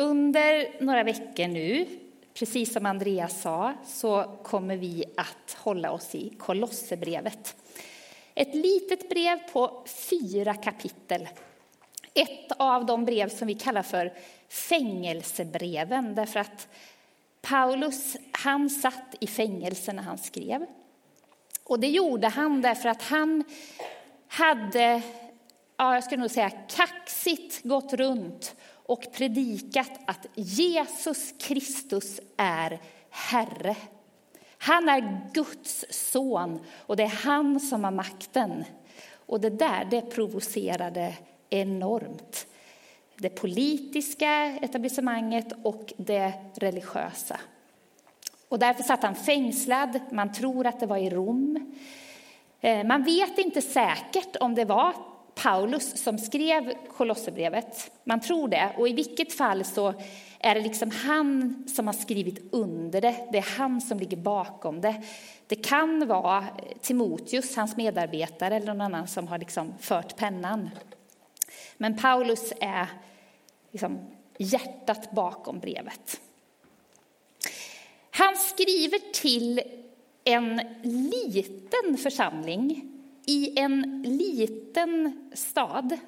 Under några veckor nu, precis som Andreas sa, så kommer vi att hålla oss i Kolosserbrevet. Ett litet brev på fyra kapitel. Ett av de brev som vi kallar för fängelsebreven, därför att Paulus han satt i fängelse när han skrev. Och det gjorde han därför att han hade, ja, jag skulle nog säga kaxigt gått runt och predikat att Jesus Kristus är Herre. Han är Guds son och det är han som har makten. Och det där det provocerade enormt. Det politiska etablissemanget och det religiösa. Och därför satt han fängslad. Man tror att det var i Rom. Eh, man vet inte säkert om det var Paulus som skrev Kolosserbrevet. Man tror det. Och i vilket fall så är det liksom han som har skrivit under det. Det är han som ligger bakom det. Det kan vara Timoteus, hans medarbetare, eller någon annan som har liksom fört pennan. Men Paulus är liksom hjärtat bakom brevet. Han skriver till en liten församling i en liten stad,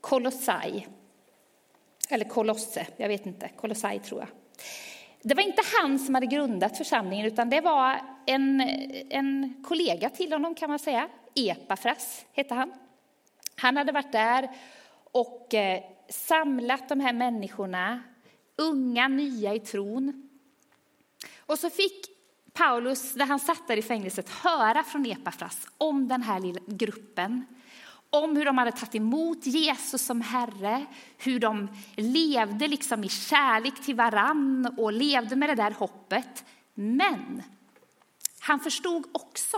Kolossai. Eller Kolosse, jag vet inte. Kolossai tror jag. Det var inte han som hade grundat församlingen, utan det var en, en kollega till honom kan man säga. Epafras hette han. Han hade varit där och eh, samlat de här människorna, unga, nya i tron. Och så fick Paulus, när han satt där i fängelset, höra från Epafras om den här lilla gruppen. Om hur de hade tagit emot Jesus som Herre, hur de levde liksom i kärlek till varann och levde med det där hoppet. Men han förstod också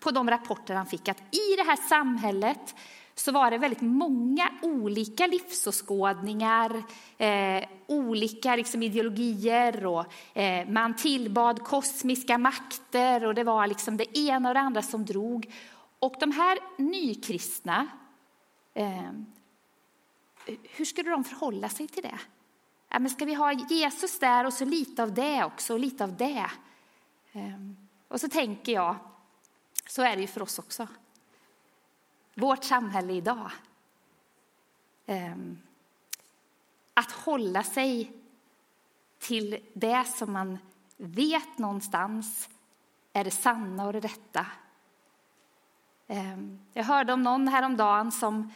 på de rapporter han fick att i det här samhället så var det väldigt många olika livsåskådningar, eh, olika liksom, ideologier och eh, man tillbad kosmiska makter och det var liksom det ena och det andra som drog. Och de här nykristna, eh, hur skulle de förhålla sig till det? Ja, men ska vi ha Jesus där och så lite av det också och lite av det? Eh, och så tänker jag, så är det ju för oss också vårt samhälle idag. Ehm, att hålla sig till det som man vet någonstans är det sanna och det rätta. Ehm, jag hörde om någon häromdagen som,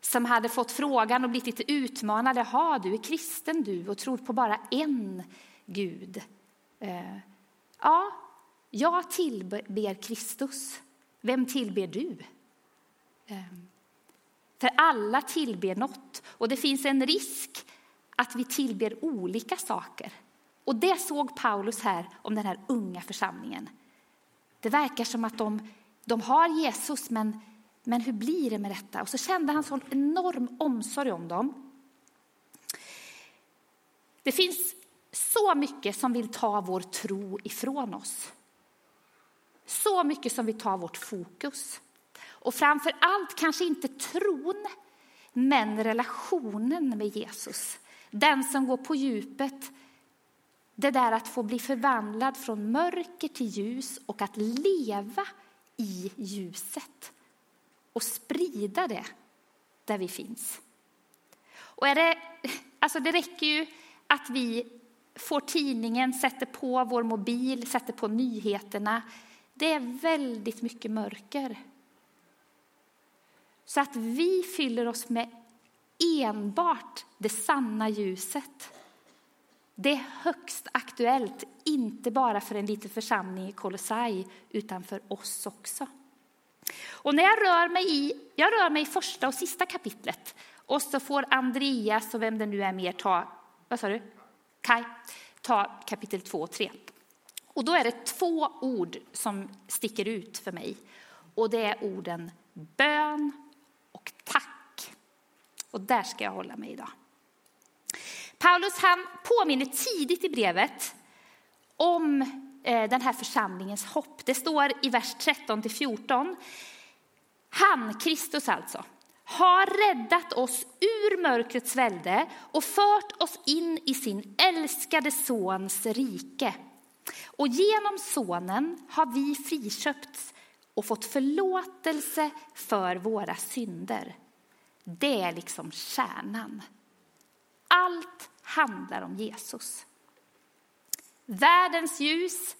som hade fått frågan och blivit lite utmanad. Jaha, du är kristen du och tror på bara en Gud. Ehm, ja, jag tillber Kristus. Vem tillber du? Ehm, för alla tillber något och det finns en risk att vi tillber olika saker. Och det såg Paulus här om den här unga församlingen. Det verkar som att de, de har Jesus, men, men hur blir det med detta? Och så kände han sån enorm omsorg om dem. Det finns så mycket som vill ta vår tro ifrån oss. Så mycket som vill ta vårt fokus. Och framför allt kanske inte tron, men relationen med Jesus. Den som går på djupet. Det där att få bli förvandlad från mörker till ljus och att leva i ljuset och sprida det där vi finns. Och är det, alltså det räcker ju att vi får tidningen, sätter på vår mobil, sätter på nyheterna. Det är väldigt mycket mörker. Så att vi fyller oss med enbart det sanna ljuset. Det är högst aktuellt, inte bara för en liten församling i Kolossai, utan för oss också. Och när jag rör mig i, jag rör mig i första och sista kapitlet, och så får Andreas och vem det nu är mer ta, vad sa du? Kai, ta kapitel 2 och 3. Och då är det två ord som sticker ut för mig. Och det är orden bön. Och där ska jag hålla mig idag. Paulus han påminner tidigt i brevet om eh, den här församlingens hopp. Det står i vers 13 14. Han, Kristus alltså, har räddat oss ur mörkrets välde och fört oss in i sin älskade Sons rike. Och genom Sonen har vi friköpts och fått förlåtelse för våra synder. Det är liksom kärnan. Allt handlar om Jesus. Världens ljus,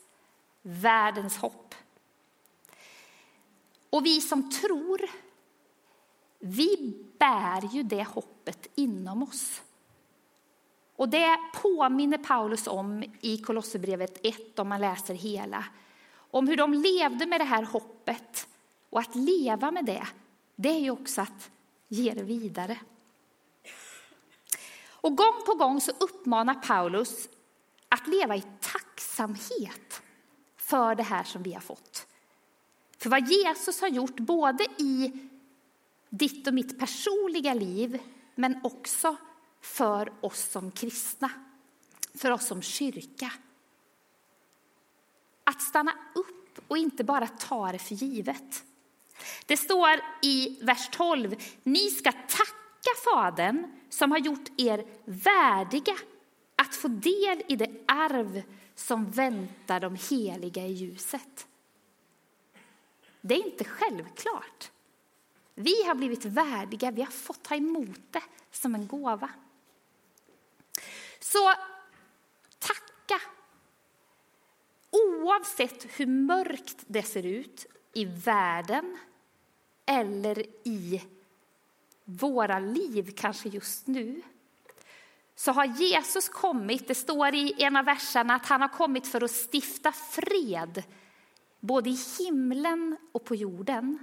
världens hopp. Och vi som tror, vi bär ju det hoppet inom oss. Och det påminner Paulus om i Kolosserbrevet 1 om man läser hela. Om hur de levde med det här hoppet. Och att leva med det, det är ju också att ge det vidare. Och gång på gång så uppmanar Paulus att leva i tacksamhet för det här som vi har fått. För vad Jesus har gjort både i ditt och mitt personliga liv men också för oss som kristna, för oss som kyrka. Att stanna upp och inte bara ta det för givet. Det står i vers 12, ni ska tacka Fadern som har gjort er värdiga att få del i det arv som väntar de heliga i ljuset. Det är inte självklart. Vi har blivit värdiga, vi har fått ta emot det som en gåva. Så tacka. Oavsett hur mörkt det ser ut i världen eller i våra liv, kanske just nu så har Jesus kommit, det står i en av verserna att han har kommit för att stifta fred både i himlen och på jorden.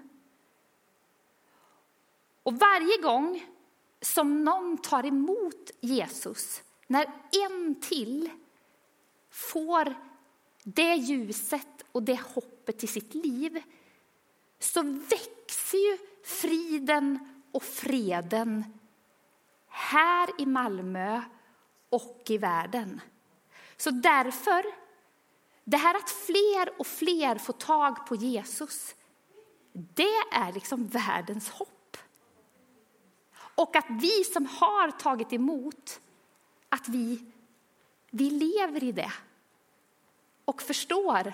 Och varje gång som någon tar emot Jesus, när en till får det ljuset och det hoppet i sitt liv så växer ju friden och freden här i Malmö och i världen. Så därför, det här att fler och fler får tag på Jesus, det är liksom världens hopp. Och att vi som har tagit emot, att vi, vi lever i det och förstår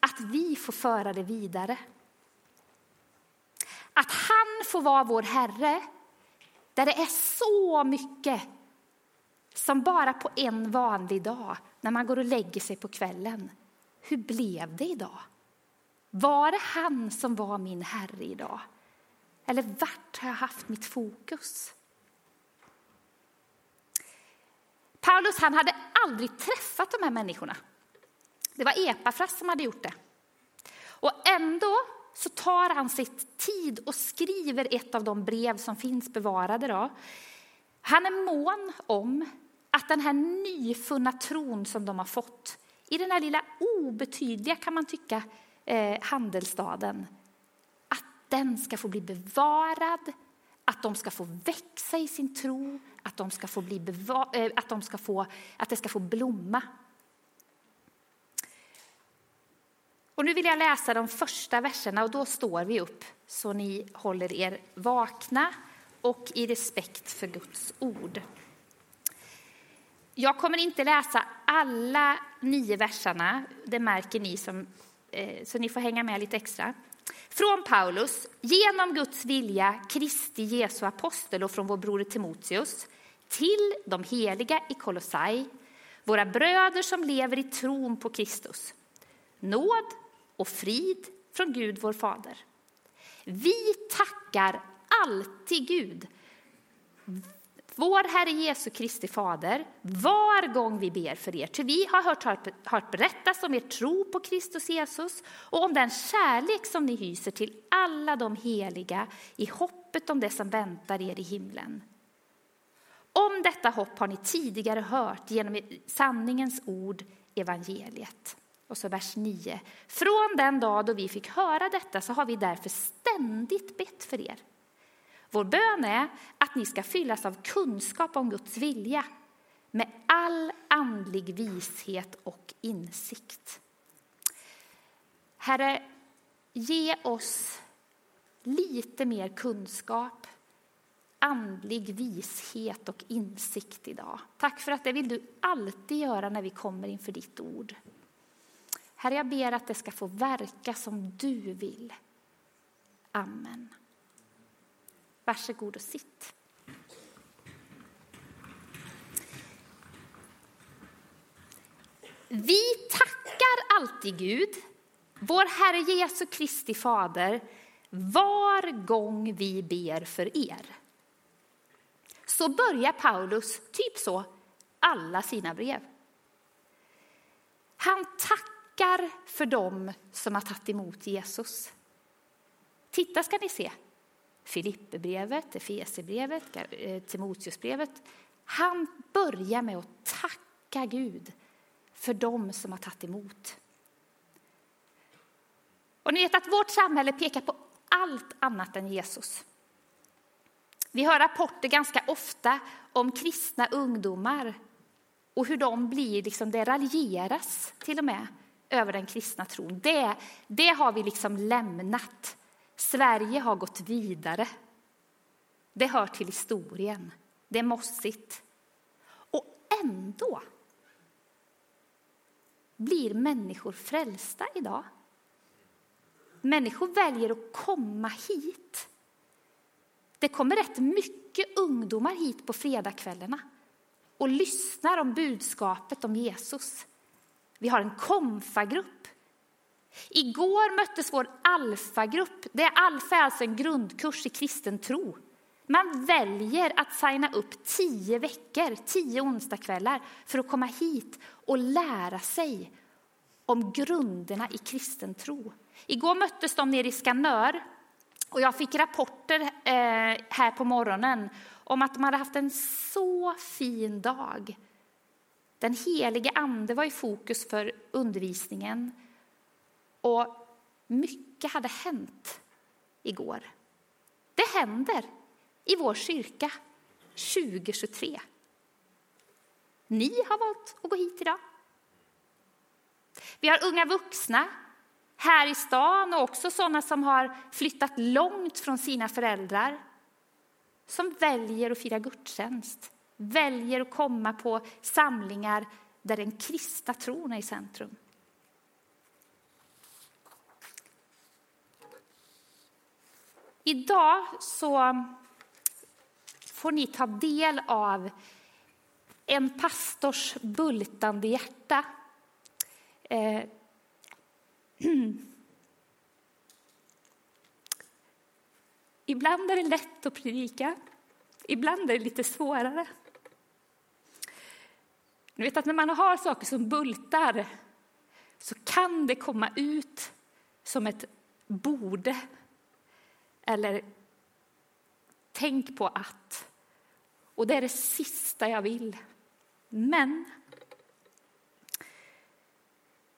att vi får föra det vidare. Att han får vara vår Herre, där det är så mycket som bara på en vanlig dag, när man går och lägger sig på kvällen. Hur blev det idag? Var det han som var min Herre idag? Eller vart har jag haft mitt fokus? Paulus han hade aldrig träffat de här människorna. Det var Epafras som hade gjort det. Och ändå så tar han sitt tid och skriver ett av de brev som finns bevarade. Då. Han är mån om att den här nyfunna tron som de har fått i den här lilla obetydliga, kan man tycka, eh, handelsstaden, att den ska få bli bevarad, att de ska få växa i sin tro, att, de ska få bli eh, att, de ska få, att det ska få blomma. Och nu vill jag läsa de första verserna och då står vi upp så ni håller er vakna och i respekt för Guds ord. Jag kommer inte läsa alla nio verserna, det märker ni, som, eh, så ni får hänga med lite extra. Från Paulus, genom Guds vilja, Kristi Jesu apostel och från vår bror Timoteus, till de heliga i Kolossai, våra bröder som lever i tron på Kristus. Nåd och frid från Gud, vår Fader. Vi tackar alltid Gud, vår Herre Jesu Kristi Fader, var gång vi ber för er. Ty vi har hört, hört berättas om er tro på Kristus Jesus och om den kärlek som ni hyser till alla de heliga i hoppet om det som väntar er i himlen. Om detta hopp har ni tidigare hört genom sanningens ord, evangeliet. Och så vers 9. Från den dag då vi fick höra detta så har vi därför ständigt bett för er. Vår bön är att ni ska fyllas av kunskap om Guds vilja med all andlig vishet och insikt. Herre, ge oss lite mer kunskap, andlig vishet och insikt idag. Tack för att det vill du alltid göra när vi kommer inför ditt ord. Herre, jag ber att det ska få verka som du vill. Amen. Varsågod och sitt. Vi tackar alltid Gud, vår Herre Jesu Kristi Fader, var gång vi ber för er. Så börjar Paulus, typ så, alla sina brev. Han tackar för dem som har tagit emot Jesus. Titta ska ni se. Filipperbrevet, Efesierbrevet, eh, Timoteusbrevet. Han börjar med att tacka Gud för dem som har tagit emot. Och ni vet att vårt samhälle pekar på allt annat än Jesus. Vi hör rapporter ganska ofta om kristna ungdomar och hur de blir, liksom, det raljeras till och med över den kristna tron. Det, det har vi liksom lämnat. Sverige har gått vidare. Det hör till historien. Det är mossigt. Och ändå blir människor frälsta idag. Människor väljer att komma hit. Det kommer rätt mycket ungdomar hit på fredagskvällarna och lyssnar om budskapet om Jesus. Vi har en konfagrupp. Igår möttes vår alfagrupp. Det är alfa är alltså en grundkurs i kristen tro. Man väljer att signa upp tio veckor, tio onsdagskvällar för att komma hit och lära sig om grunderna i kristen tro. Igår möttes de nere i Skanör och jag fick rapporter eh, här på morgonen om att de hade haft en så fin dag. Den helige ande var i fokus för undervisningen och mycket hade hänt igår. Det händer i vår kyrka 2023. Ni har valt att gå hit idag. Vi har unga vuxna här i stan och också sådana som har flyttat långt från sina föräldrar som väljer att fira gudstjänst, väljer att komma på samlingar där den kristna tron är i centrum. Idag så får ni ta del av en pastors bultande hjärta. Eh, Ibland är det lätt att predika, ibland är det lite svårare. Ni vet att när man har saker som bultar så kan det komma ut som ett borde eller tänk på att. Och det är det sista jag vill. Men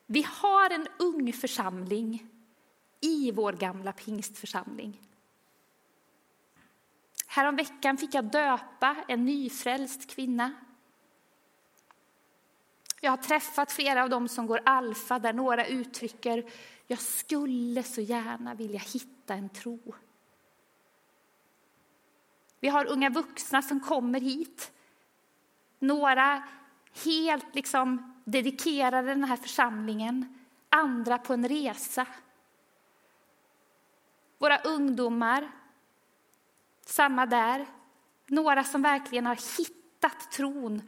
vi har en ung församling i vår gamla pingstförsamling. Häromveckan fick jag döpa en nyfrälst kvinna. Jag har träffat flera av dem som går alfa där några uttrycker jag skulle så gärna vilja hitta en tro. Vi har unga vuxna som kommer hit. Några helt liksom dedikerade den här församlingen, andra på en resa. Våra ungdomar, samma där. Några som verkligen har hittat tron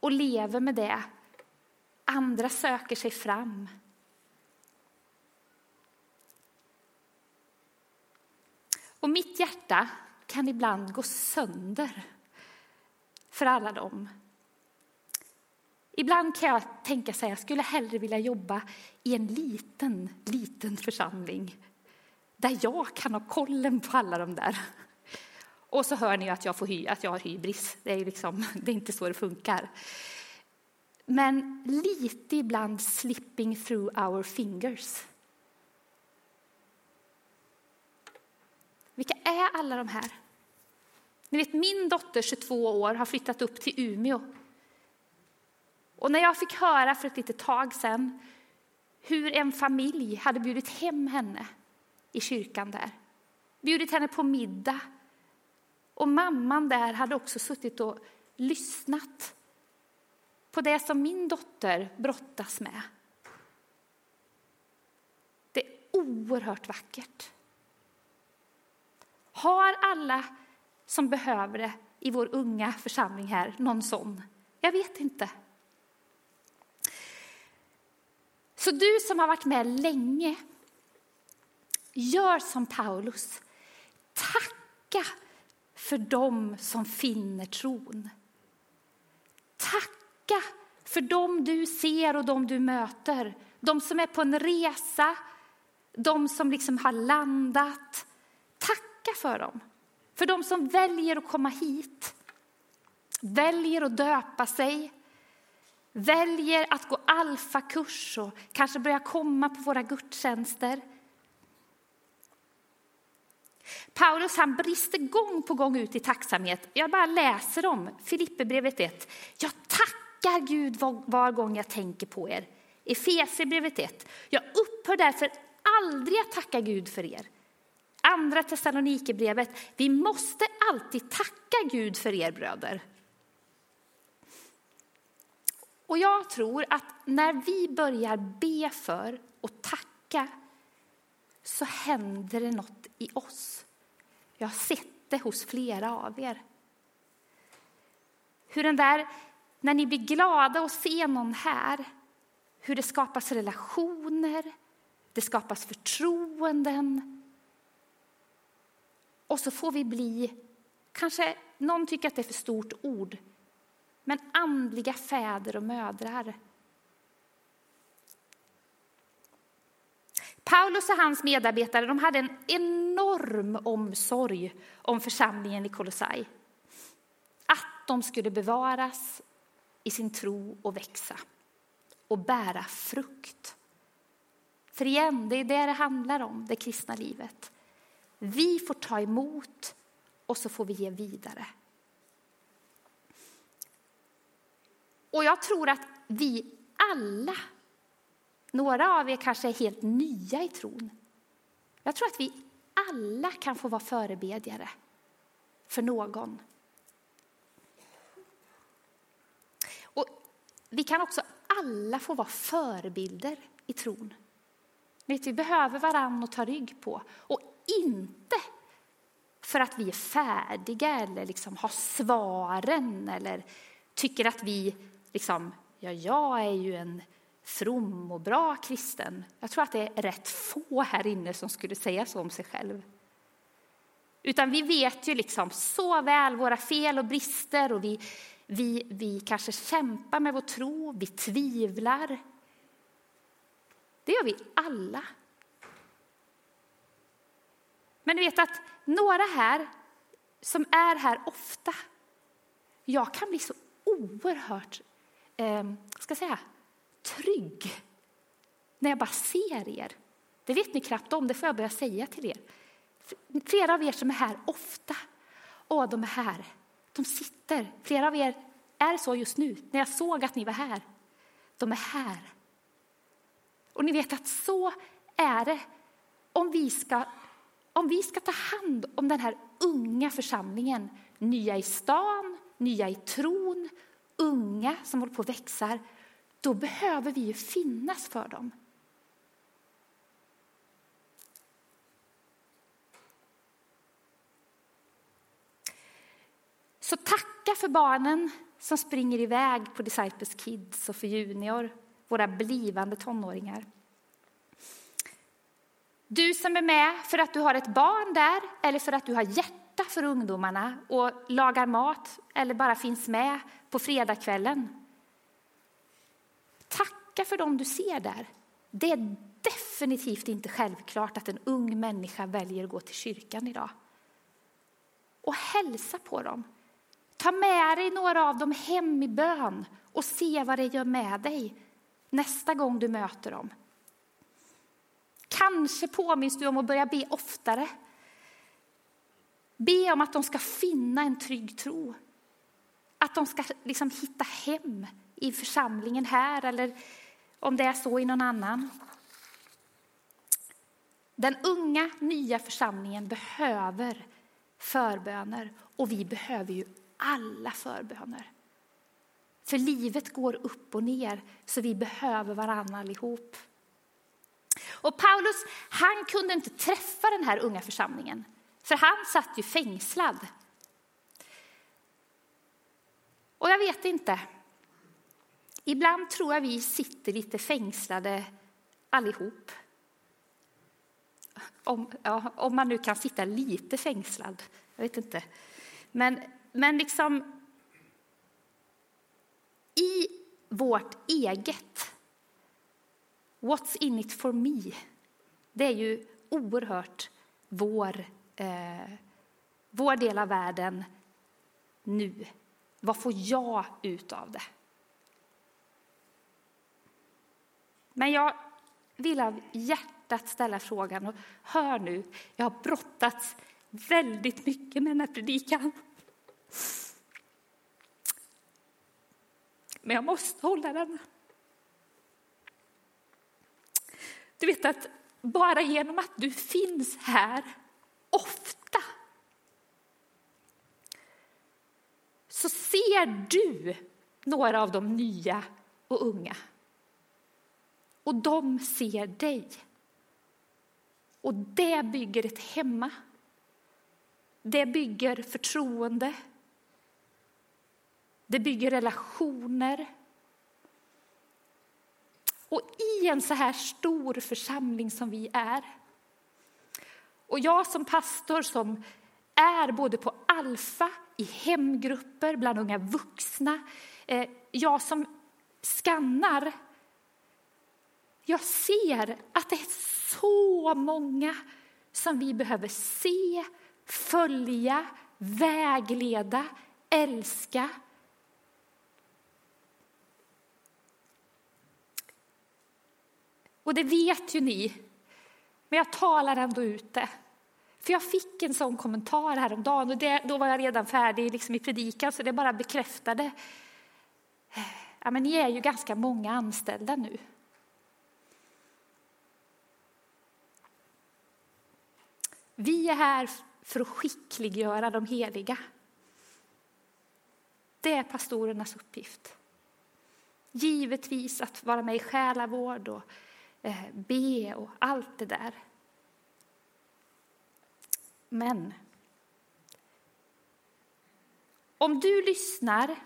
och lever med det. Andra söker sig fram. Och mitt hjärta kan ibland gå sönder för alla dem Ibland kan jag tänka att jag skulle hellre vilja jobba i en liten, liten församling där jag kan ha kollen på alla de där. Och så hör ni att jag, får hy, att jag har hybris. Det är, liksom, det är inte så det funkar. Men lite ibland slipping through our fingers. Vilka är alla de här? Ni vet, min dotter, 22 år, har flyttat upp till Umeå och när jag fick höra för ett litet tag sedan hur en familj hade bjudit hem henne i kyrkan där, bjudit henne på middag Och mamman där hade också suttit och lyssnat på det som min dotter brottas med. Det är oerhört vackert. Har alla som behöver det i vår unga församling här någon sån? Jag vet inte. Så du som har varit med länge, gör som Paulus. Tacka för dem som finner tron. Tacka för dem du ser och dem du möter. De som är på en resa, de som liksom har landat. Tacka för dem. För de som väljer att komma hit, väljer att döpa sig, väljer att gå alfakurs och kanske börja komma på våra gudstjänster. Paulus han brister gång på gång ut i tacksamhet. Jag bara läser om Filipperbrevet 1. Jag tackar tackar Gud var, var gång jag tänker på er. Efesierbrevet 1. Jag upphör därför aldrig att tacka Gud för er. Andra Thessalonikerbrevet. Vi måste alltid tacka Gud för er bröder. Och jag tror att när vi börjar be för och tacka så händer det något i oss. Jag har sett det hos flera av er. Hur den där, när ni blir glada och ser någon här, hur det skapas relationer, det skapas förtroenden. Och så får vi bli, kanske någon tycker att det är för stort ord, men andliga fäder och mödrar. Paulus och hans medarbetare de hade en enorm omsorg om församlingen i Kolossai. Att de skulle bevaras i sin tro och växa och bära frukt. För igen, det är det det handlar om, det kristna livet. Vi får ta emot och så får vi ge vidare. Och jag tror att vi alla, några av er kanske är helt nya i tron. Jag tror att vi alla kan få vara förebedjare för någon. Och vi kan också alla få vara förebilder i tron. Vet, vi behöver varann att ta rygg på. Och inte för att vi är färdiga eller liksom har svaren eller tycker att vi liksom, ja, jag är ju en from och bra kristen. Jag tror att det är rätt få här inne som skulle säga så om sig själv. Utan vi vet ju liksom så väl våra fel och brister och vi, vi, vi kanske kämpar med vår tro, vi tvivlar. Det gör vi alla. Men du vet att några här som är här ofta, jag kan bli så oerhört eh, ska säga, trygg när jag bara ser er. Det vet ni knappt om, det får jag börja säga till er. Flera av er som är här ofta, åh, de är här. De sitter. Flera av er är så just nu, när jag såg att ni var här. De är här. Och ni vet att så är det om vi ska, om vi ska ta hand om den här unga församlingen. Nya i stan, nya i tron, unga som håller på att växa, då behöver vi ju finnas för dem. Så tacka för barnen som springer iväg på Disciples Kids och för Junior, våra blivande tonåringar. Du som är med för att du har ett barn där eller för att du har hjärta för ungdomarna och lagar mat eller bara finns med på fredagskvällen. Tacka för dem du ser där. Det är definitivt inte självklart att en ung människa väljer att gå till kyrkan idag. Och hälsa på dem. Ta med dig några av dem hem i bön och se vad det gör med dig nästa gång du möter dem. Kanske påminns du om att börja be oftare. Be om att de ska finna en trygg tro. Att de ska liksom hitta hem i församlingen här eller om det är så i någon annan. Den unga, nya församlingen behöver förböner och vi behöver ju alla förböner. För livet går upp och ner, så vi behöver varandra allihop. Och Paulus han kunde inte träffa den här unga församlingen, för han satt ju fängslad. Och jag vet inte, ibland tror jag vi sitter lite fängslade allihop. Om, ja, om man nu kan sitta lite fängslad, jag vet inte. Men, men liksom i vårt eget, what's in it for me, det är ju oerhört vår, eh, vår del av världen nu. Vad får jag ut av det? Men jag vill av hjärtat ställa frågan, och hör nu, jag har brottats väldigt mycket med den här predikan. Men jag måste hålla den. Du vet att bara genom att du finns här ofta så ser du några av de nya och unga. Och de ser dig. Och det bygger ett hemma. Det bygger förtroende. Det bygger relationer. Och i en så här stor församling som vi är och jag som pastor som är både på Alfa, i hemgrupper, bland unga vuxna, eh, jag som skannar jag ser att det är så många som vi behöver se, följa, vägleda, älska. Och det vet ju ni, men jag talar ändå ut det. För jag fick en sån kommentar häromdagen och det, då var jag redan färdig liksom i predikan så det bara bekräftade. Ja, men ni är ju ganska många anställda nu. Vi är här för att skickliggöra de heliga. Det är pastorernas uppgift. Givetvis att vara med i själavård och Eh, be och allt det där. Men om du lyssnar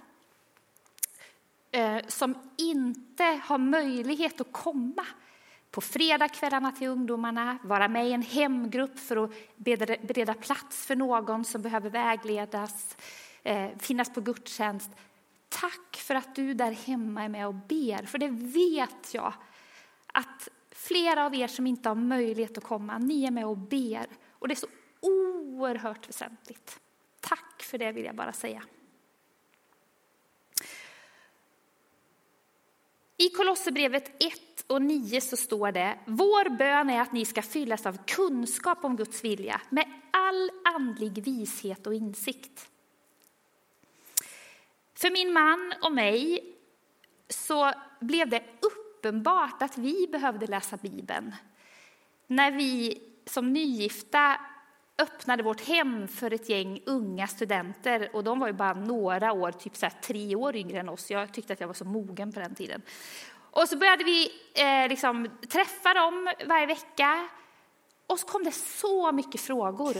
eh, som inte har möjlighet att komma på fredagskvällarna till ungdomarna, vara med i en hemgrupp för att bereda plats för någon som behöver vägledas, eh, finnas på gudstjänst. Tack för att du där hemma är med och ber, för det vet jag att flera av er som inte har möjlighet att komma, ni är med och ber. Och det är så oerhört väsentligt. Tack för det vill jag bara säga. I Kolosserbrevet 1 och 9 så står det, vår bön är att ni ska fyllas av kunskap om Guds vilja med all andlig vishet och insikt. För min man och mig så blev det upp uppenbart att vi behövde läsa Bibeln när vi som nygifta öppnade vårt hem för ett gäng unga studenter. Och de var ju bara några år, typ så tre år yngre än oss. Jag tyckte att jag var så mogen på den tiden. Och så började vi eh, liksom, träffa dem varje vecka. Och så kom det så mycket frågor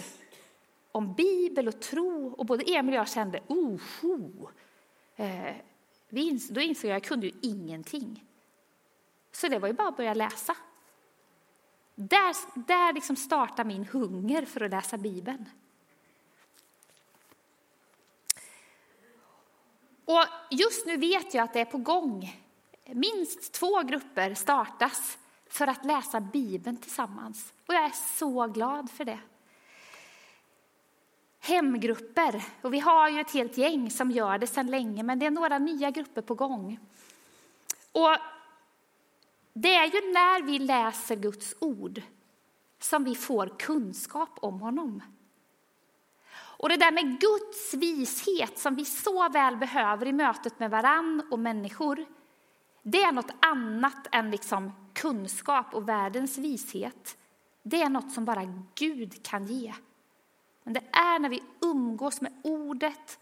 om Bibel och tro. Och både Emil och jag kände, oho. Eh, då insåg jag att jag kunde ju ingenting. Så det var ju bara att börja läsa. Där, där liksom startar min hunger för att läsa Bibeln. Och just nu vet jag att det är på gång. Minst två grupper startas för att läsa Bibeln tillsammans. Och jag är så glad för det. Hemgrupper, och vi har ju ett helt gäng som gör det sedan länge, men det är några nya grupper på gång. Och det är ju när vi läser Guds ord som vi får kunskap om honom. Och det där med Guds vishet som vi så väl behöver i mötet med varann och människor, det är något annat än liksom kunskap och världens vishet. Det är något som bara Gud kan ge. Men det är när vi umgås med ordet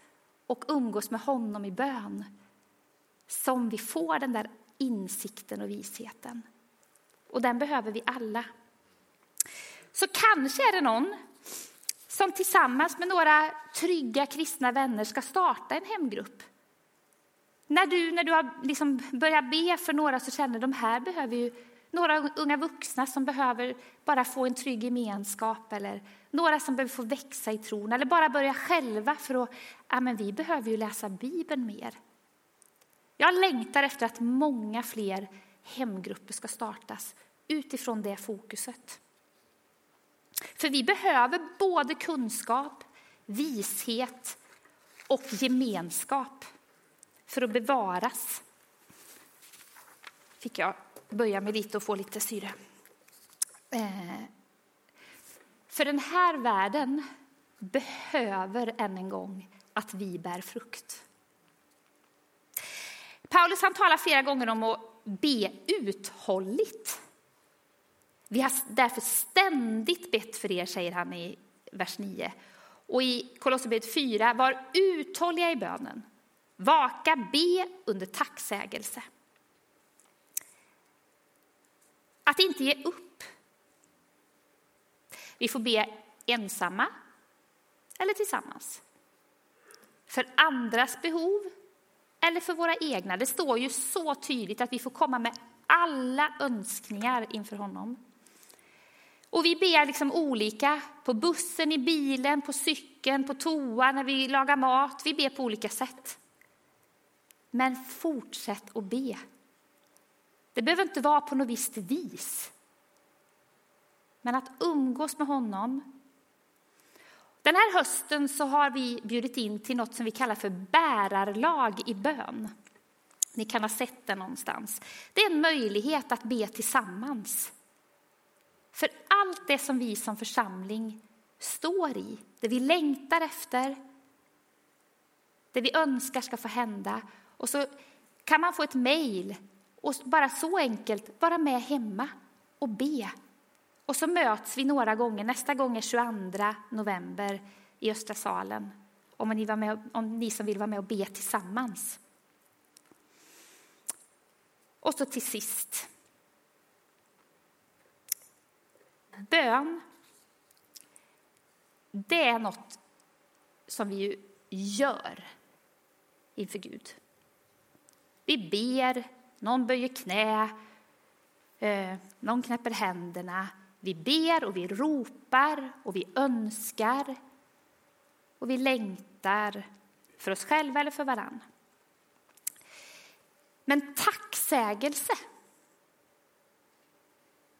och umgås med honom i bön som vi får den där insikten och visheten. Och den behöver vi alla. Så kanske är det någon som tillsammans med några trygga kristna vänner ska starta en hemgrupp. När du, när du har liksom börjat be för några så känner de här behöver ju några unga vuxna som behöver bara få en trygg gemenskap eller några som behöver få växa i tron eller bara börja själva för att ja, men vi behöver ju läsa Bibeln mer. Jag längtar efter att många fler hemgrupper ska startas utifrån det fokuset. För vi behöver både kunskap, vishet och gemenskap för att bevaras. Fick jag böja mig lite och få lite syre. Eh, för den här världen behöver än en gång att vi bär frukt. Paulus han talar flera gånger om att be uthålligt. Vi har därför ständigt bett för er, säger han i vers 9. Och i Kolosserbrevet 4, var uthålliga i bönen. Vaka, be under tacksägelse. Att inte ge upp. Vi får be ensamma eller tillsammans. För andras behov eller för våra egna. Det står ju så tydligt att vi får komma med alla önskningar inför honom. Och vi ber liksom olika, på bussen, i bilen, på cykeln, på toa, när vi lagar mat. Vi ber på olika sätt. Men fortsätt att be. Det behöver inte vara på något visst vis. Men att umgås med honom. Den här hösten så har vi bjudit in till något som vi kallar för bärarlag i bön. Ni kan ha sett det någonstans. Det är en möjlighet att be tillsammans. För allt det som vi som församling står i, det vi längtar efter, det vi önskar ska få hända. Och så kan man få ett mejl och bara så enkelt vara med hemma och be. Och så möts vi några gånger. Nästa gång är 22 november i Östra salen. Om ni, var med, om ni som vill vara med och be tillsammans. Och så till sist. Bön, det är något som vi ju gör inför Gud. Vi ber, någon böjer knä, eh, någon knäpper händerna. Vi ber och vi ropar och vi önskar och vi längtar för oss själva eller för varann. Men tacksägelse,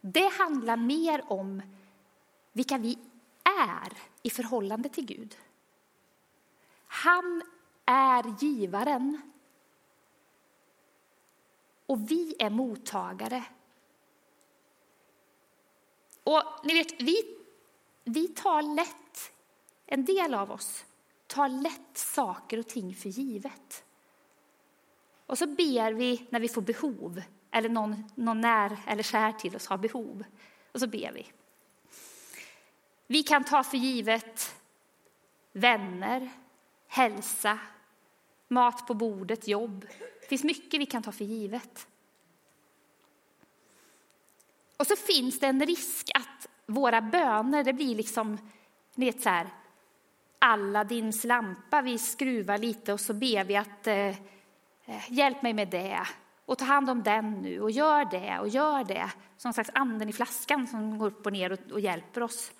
det handlar mer om vilka vi är i förhållande till Gud. Han är givaren och vi är mottagare. Och ni vet, vi, vi tar lätt, en del av oss tar lätt saker och ting för givet. Och så ber vi när vi får behov, eller någon, någon när eller kär till oss har behov. Och så ber vi. Vi kan ta för givet vänner, hälsa, mat på bordet, jobb. Det finns mycket vi kan ta för givet. Och så finns det en risk att våra böner, det blir liksom, ni vet så här, Aladdins lampa, vi skruvar lite och så ber vi att eh, eh, hjälp mig med det och ta hand om den nu och gör det och gör det. Som slags anden i flaskan som går upp och ner och, och hjälper oss.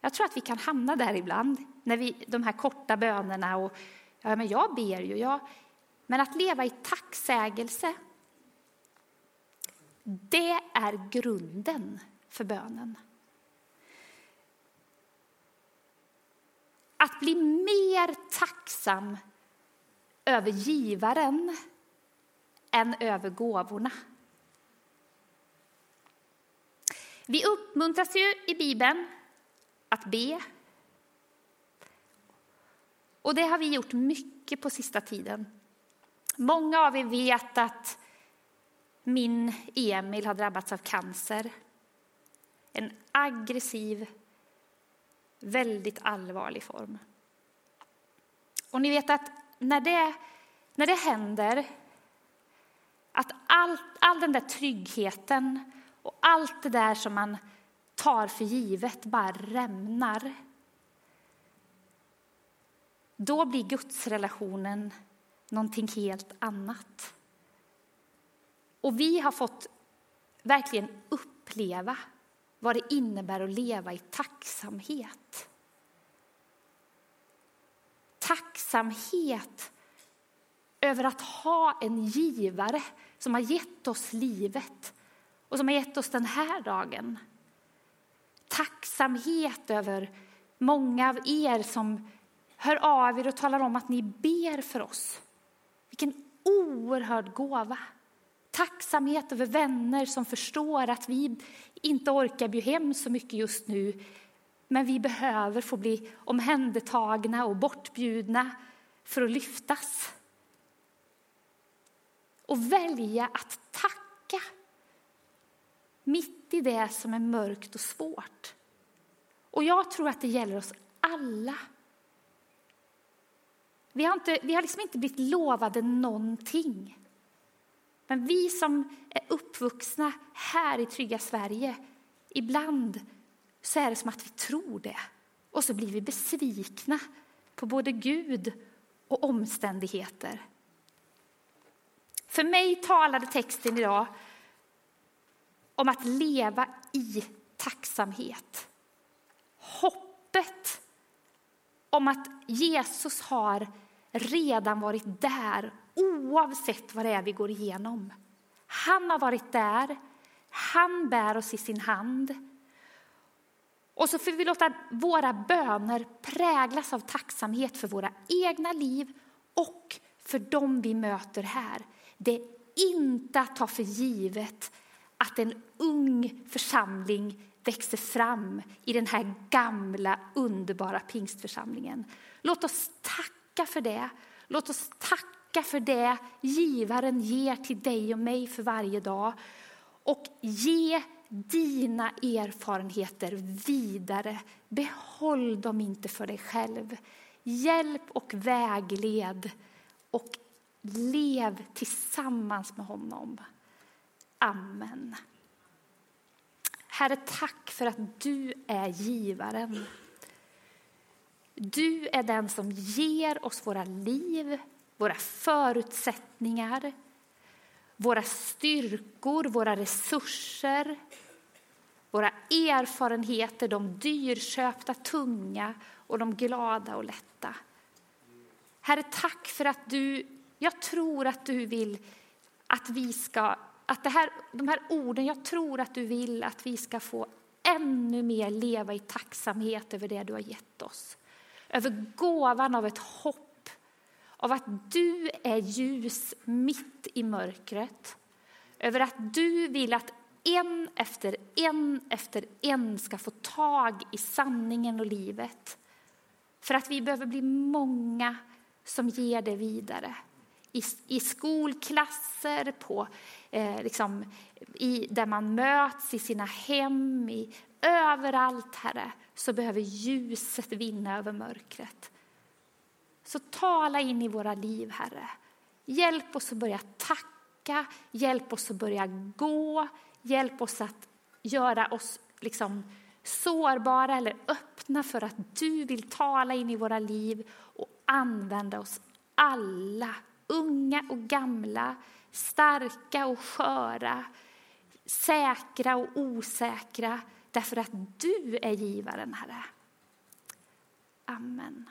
Jag tror att vi kan hamna där ibland, när vi, de här korta bönerna och ja, men jag ber ju, jag, men att leva i tacksägelse, det är grunden för bönen. Att bli mer tacksam över givaren än över gåvorna. Vi uppmuntras ju i Bibeln att be. Och det har vi gjort mycket på sista tiden. Många av er vet att min Emil har drabbats av cancer. En aggressiv väldigt allvarlig form. Och ni vet att när det, när det händer, att all, all den där tryggheten och allt det där som man tar för givet bara rämnar. Då blir gudsrelationen någonting helt annat. Och vi har fått verkligen uppleva vad det innebär att leva i tacksamhet. Tacksamhet över att ha en givare som har gett oss livet och som har gett oss den här dagen. Tacksamhet över många av er som hör av er och talar om att ni ber för oss. Vilken oerhörd gåva. Tacksamhet över vänner som förstår att vi inte orkar bjuda hem så mycket just nu men vi behöver få bli omhändertagna och bortbjudna för att lyftas. Och välja att tacka mitt i det som är mörkt och svårt. Och jag tror att det gäller oss alla. Vi har, inte, vi har liksom inte blivit lovade någonting. Men vi som är uppvuxna här i trygga Sverige, ibland så är det som att vi tror det. Och så blir vi besvikna på både Gud och omständigheter. För mig talade texten idag om att leva i tacksamhet. Hoppet om att Jesus har redan varit där oavsett vad det är vi går igenom. Han har varit där, han bär oss i sin hand. Och så får vi låta våra böner präglas av tacksamhet för våra egna liv och för dem vi möter här. Det är inte att ta för givet att en ung församling växer fram i den här gamla underbara pingstförsamlingen. Låt oss tacka för det. Låt oss tacka för det givaren ger till dig och mig för varje dag. Och ge dina erfarenheter vidare. Behåll dem inte för dig själv. Hjälp och vägled och lev tillsammans med honom. Amen. Herre, tack för att du är givaren. Du är den som ger oss våra liv, våra förutsättningar, våra styrkor, våra resurser, våra erfarenheter, de dyrköpta, tunga och de glada och lätta. Herre, tack för att du, jag tror att du vill att vi ska, att det här, de här orden, jag tror att du vill att vi ska få ännu mer leva i tacksamhet över det du har gett oss. Över gåvan av ett hopp av att du är ljus mitt i mörkret. Över att du vill att en efter en efter en ska få tag i sanningen och livet. För att vi behöver bli många som ger det vidare. I, i skolklasser, på, eh, liksom, i, där man möts i sina hem, i, överallt, Herre, så behöver ljuset vinna över mörkret. Så tala in i våra liv, Herre. Hjälp oss att börja tacka, hjälp oss att börja gå, hjälp oss att göra oss liksom sårbara eller öppna för att du vill tala in i våra liv och använda oss alla, unga och gamla, starka och sköra, säkra och osäkra, därför att du är givaren, Herre. Amen.